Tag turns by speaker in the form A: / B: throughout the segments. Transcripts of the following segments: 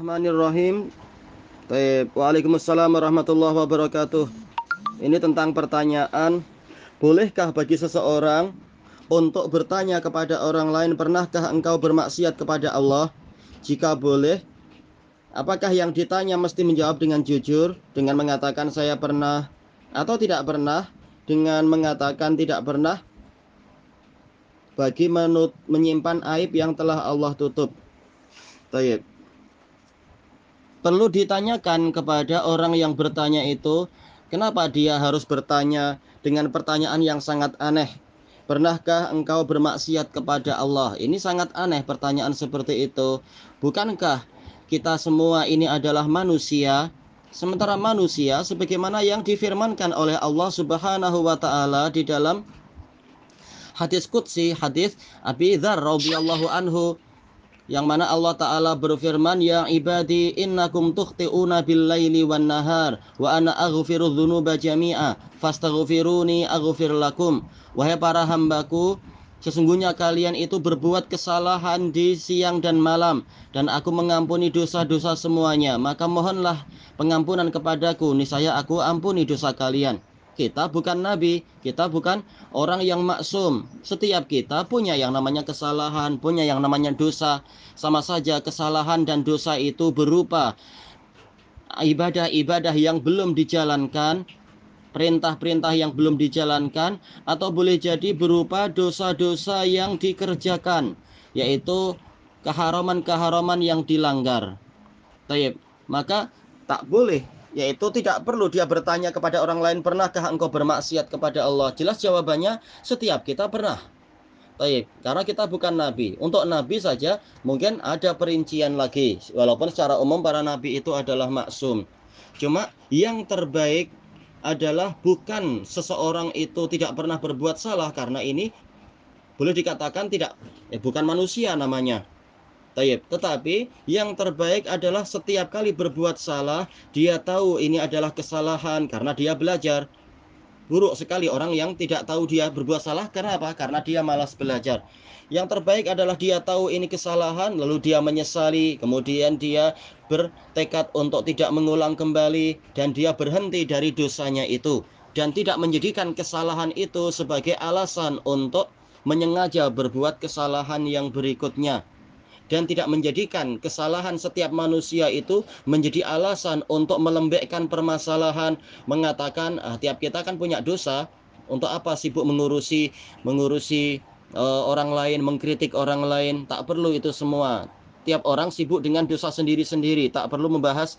A: Bismillahirrahmanirrahim. Waalaikumsalam warahmatullahi wabarakatuh. Ini tentang pertanyaan, bolehkah bagi seseorang untuk bertanya kepada orang lain, pernahkah engkau bermaksiat kepada Allah? Jika boleh, apakah yang ditanya mesti menjawab dengan jujur, dengan mengatakan saya pernah atau tidak pernah, dengan mengatakan tidak pernah, bagi menut, menyimpan aib yang telah Allah tutup. Taib perlu ditanyakan kepada orang yang bertanya itu, kenapa dia harus bertanya dengan pertanyaan yang sangat aneh? Pernahkah engkau bermaksiat kepada Allah? Ini sangat aneh pertanyaan seperti itu. Bukankah kita semua ini adalah manusia? Sementara manusia sebagaimana yang difirmankan oleh Allah Subhanahu wa taala di dalam hadis qudsi, hadis Abi Dzar radhiyallahu anhu yang mana Allah Ta'ala berfirman Ya ibadi innakum tukhti'una bil laili wan nahar wa ana aghfiru dhunuba jami'a fastaghfiruni aghfir lakum wahai para hambaku Sesungguhnya kalian itu berbuat kesalahan di siang dan malam dan aku mengampuni dosa-dosa semuanya. Maka mohonlah pengampunan kepadaku, niscaya aku ampuni dosa kalian. Kita bukan nabi, kita bukan orang yang maksum. Setiap kita punya yang namanya kesalahan, punya yang namanya dosa. Sama saja kesalahan dan dosa itu berupa ibadah-ibadah yang belum dijalankan, perintah-perintah yang belum dijalankan, atau boleh jadi berupa dosa-dosa yang dikerjakan, yaitu keharaman-keharaman yang dilanggar. Taib. Maka tak boleh yaitu tidak perlu dia bertanya kepada orang lain pernahkah engkau bermaksiat kepada Allah jelas jawabannya setiap kita pernah Baik, karena kita bukan nabi. Untuk nabi saja mungkin ada perincian lagi. Walaupun secara umum para nabi itu adalah maksum. Cuma yang terbaik adalah bukan seseorang itu tidak pernah berbuat salah karena ini boleh dikatakan tidak eh, bukan manusia namanya. Tayyip. Tetapi yang terbaik adalah setiap kali berbuat salah, dia tahu ini adalah kesalahan karena dia belajar. Buruk sekali orang yang tidak tahu dia berbuat salah karena apa? Karena dia malas belajar. Yang terbaik adalah dia tahu ini kesalahan, lalu dia menyesali, kemudian dia bertekad untuk tidak mengulang kembali dan dia berhenti dari dosanya itu dan tidak menjadikan kesalahan itu sebagai alasan untuk menyengaja berbuat kesalahan yang berikutnya dan tidak menjadikan kesalahan setiap manusia itu menjadi alasan untuk melembekkan permasalahan mengatakan ah, tiap kita kan punya dosa untuk apa sibuk mengurusi mengurusi uh, orang lain mengkritik orang lain? Tak perlu itu semua. Tiap orang sibuk dengan dosa sendiri-sendiri. Tak perlu membahas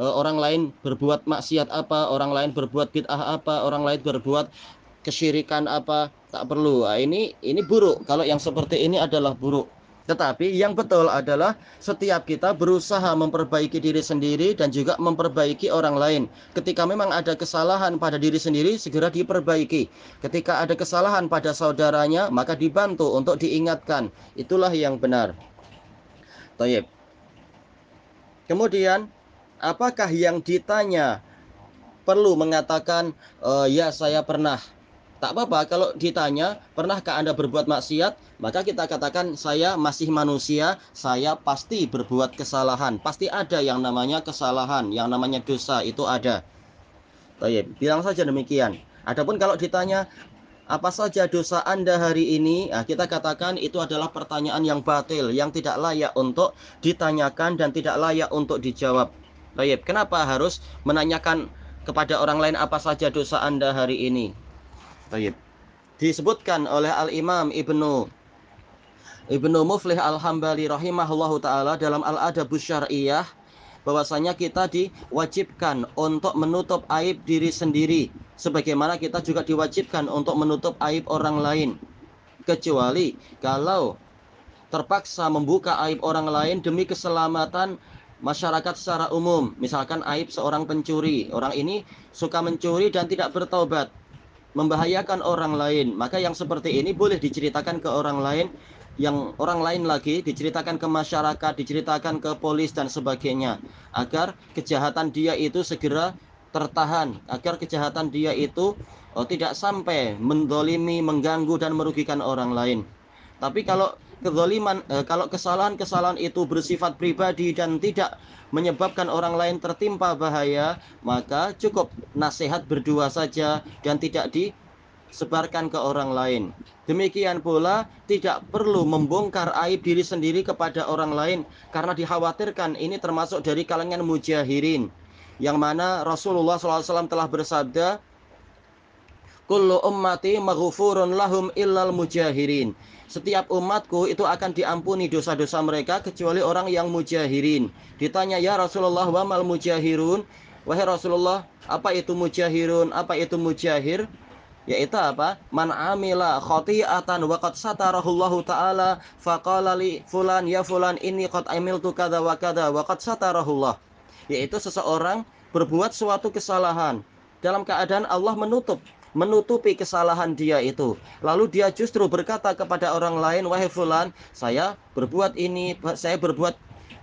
A: uh, orang lain berbuat maksiat apa orang lain berbuat bid'ah apa orang lain berbuat kesyirikan apa. Tak perlu. Nah, ini ini buruk. Kalau yang seperti ini adalah buruk tetapi yang betul adalah setiap kita berusaha memperbaiki diri sendiri dan juga memperbaiki orang lain. Ketika memang ada kesalahan pada diri sendiri, segera diperbaiki. Ketika ada kesalahan pada saudaranya, maka dibantu untuk diingatkan. Itulah yang benar. Tayyip. Kemudian, apakah yang ditanya perlu mengatakan, e, ya saya pernah Tak apa-apa kalau ditanya, pernahkah Anda berbuat maksiat? Maka kita katakan saya masih manusia, saya pasti berbuat kesalahan. Pasti ada yang namanya kesalahan, yang namanya dosa itu ada. Baik, bilang saja demikian. Adapun kalau ditanya apa saja dosa Anda hari ini? Nah, kita katakan itu adalah pertanyaan yang batil, yang tidak layak untuk ditanyakan dan tidak layak untuk dijawab. Kenapa harus menanyakan kepada orang lain apa saja dosa Anda hari ini? Baik. Disebutkan oleh Al-Imam Ibnu Ibnu Muflih Al-Hambali rahimahullahu taala dalam Al-Adabus Syar'iyah bahwasanya kita diwajibkan untuk menutup aib diri sendiri sebagaimana kita juga diwajibkan untuk menutup aib orang lain kecuali kalau terpaksa membuka aib orang lain demi keselamatan masyarakat secara umum. Misalkan aib seorang pencuri. Orang ini suka mencuri dan tidak bertobat. Membahayakan orang lain. Maka yang seperti ini boleh diceritakan ke orang lain. Yang orang lain lagi diceritakan ke masyarakat, diceritakan ke polis dan sebagainya. Agar kejahatan dia itu segera tertahan. Agar kejahatan dia itu oh, tidak sampai mendolimi, mengganggu dan merugikan orang lain. Tapi kalau kezaliman eh, kalau kesalahan-kesalahan itu bersifat pribadi dan tidak menyebabkan orang lain tertimpa bahaya, maka cukup nasihat berdua saja dan tidak disebarkan ke orang lain. Demikian pula tidak perlu membongkar aib diri sendiri kepada orang lain karena dikhawatirkan ini termasuk dari kalangan mujahirin yang mana Rasulullah SAW telah bersabda Kullu ummati maghfurun lahum illal mujahirin setiap umatku itu akan diampuni dosa-dosa mereka kecuali orang yang mujahirin. Ditanya ya Rasulullah wa mal mujahirun? Wahai Rasulullah, apa itu mujahirun? Apa itu mujahir? Yaitu apa? Man amila khati'atan wa qad satarahullahu ta'ala faqala li fulan ya fulan inni qad amiltu kada wa kada wa qad satarahullah. Yaitu seseorang berbuat suatu kesalahan dalam keadaan Allah menutup menutupi kesalahan dia itu. Lalu dia justru berkata kepada orang lain, "Wahai fulan, saya berbuat ini, saya berbuat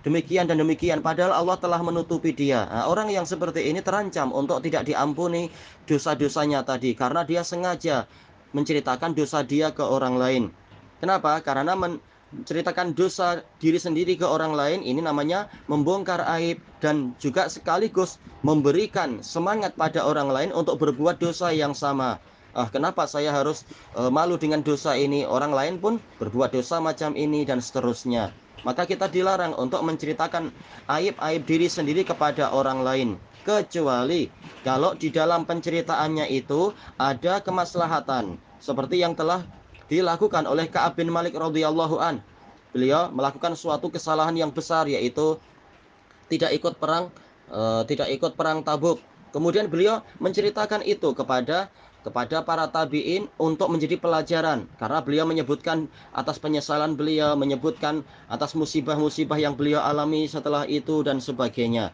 A: demikian dan demikian padahal Allah telah menutupi dia." Nah, orang yang seperti ini terancam untuk tidak diampuni dosa-dosanya tadi karena dia sengaja menceritakan dosa dia ke orang lain. Kenapa? Karena men menceritakan dosa diri sendiri ke orang lain ini namanya membongkar aib dan juga sekaligus memberikan semangat pada orang lain untuk berbuat dosa yang sama. Ah, kenapa saya harus uh, malu dengan dosa ini? Orang lain pun berbuat dosa macam ini dan seterusnya. Maka kita dilarang untuk menceritakan aib-aib diri sendiri kepada orang lain kecuali kalau di dalam penceritaannya itu ada kemaslahatan seperti yang telah dilakukan oleh Ka'ab bin Malik radhiyallahu an. Beliau melakukan suatu kesalahan yang besar yaitu tidak ikut perang e, tidak ikut perang Tabuk. Kemudian beliau menceritakan itu kepada kepada para tabi'in untuk menjadi pelajaran karena beliau menyebutkan atas penyesalan beliau, menyebutkan atas musibah-musibah yang beliau alami setelah itu dan sebagainya.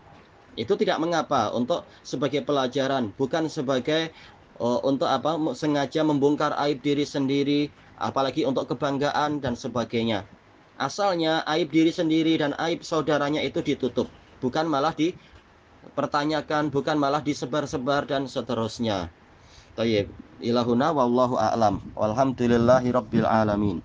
A: Itu tidak mengapa untuk sebagai pelajaran, bukan sebagai uh, untuk apa sengaja membongkar aib diri sendiri apalagi untuk kebanggaan dan sebagainya. Asalnya aib diri sendiri dan aib saudaranya itu ditutup, bukan malah dipertanyakan, bukan malah disebar-sebar dan seterusnya. Tayyib. Ilahuna wallahu a'lam. Walhamdulillahi rabbil alamin.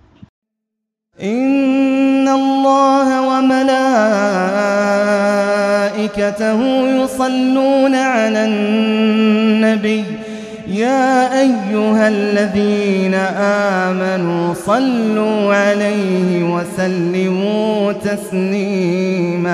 B: Allah wa malaikatahu yusalluna 'alan nabiy يا أيها الذين آمنوا صلوا عليه وسلموا تسليماً.